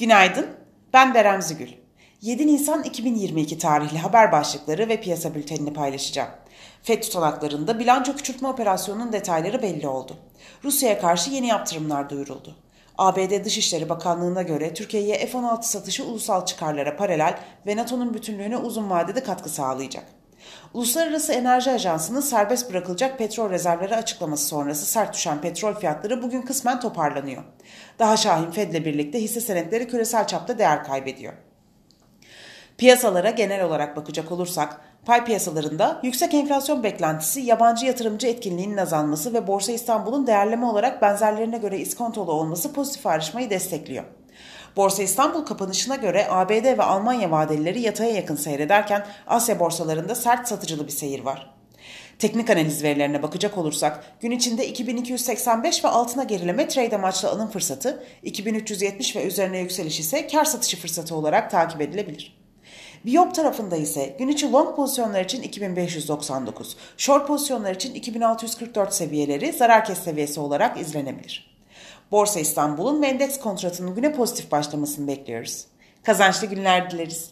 Günaydın, ben Berem Zügül. 7 Nisan 2022 tarihli haber başlıkları ve piyasa bültenini paylaşacağım. FED tutanaklarında bilanço küçültme operasyonunun detayları belli oldu. Rusya'ya karşı yeni yaptırımlar duyuruldu. ABD Dışişleri Bakanlığı'na göre Türkiye'ye F-16 satışı ulusal çıkarlara paralel ve NATO'nun bütünlüğüne uzun vadede katkı sağlayacak. Uluslararası Enerji Ajansı'nın serbest bırakılacak petrol rezervleri açıklaması sonrası sert düşen petrol fiyatları bugün kısmen toparlanıyor. Daha Şahin Fed'le birlikte hisse senetleri küresel çapta değer kaybediyor. Piyasalara genel olarak bakacak olursak, pay piyasalarında yüksek enflasyon beklentisi, yabancı yatırımcı etkinliğinin azalması ve Borsa İstanbul'un değerleme olarak benzerlerine göre iskontolu olması pozitif ayrışmayı destekliyor. Borsa İstanbul kapanışına göre ABD ve Almanya vadelileri yataya yakın seyrederken Asya borsalarında sert satıcılı bir seyir var. Teknik analiz verilerine bakacak olursak gün içinde 2285 ve altına gerileme trade amaçlı alım fırsatı, 2370 ve üzerine yükseliş ise kar satışı fırsatı olarak takip edilebilir. Biyop tarafında ise gün içi long pozisyonlar için 2599, short pozisyonlar için 2644 seviyeleri zarar kes seviyesi olarak izlenebilir. Borsa İstanbul'un ve endeks kontratının güne pozitif başlamasını bekliyoruz. Kazançlı günler dileriz.